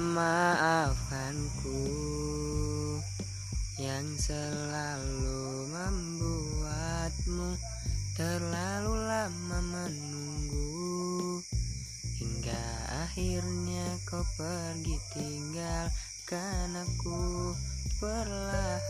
Maafkanku yang selalu membuatmu terlalu lama menunggu. Hingga akhirnya kau pergi tinggalkan aku perlahan.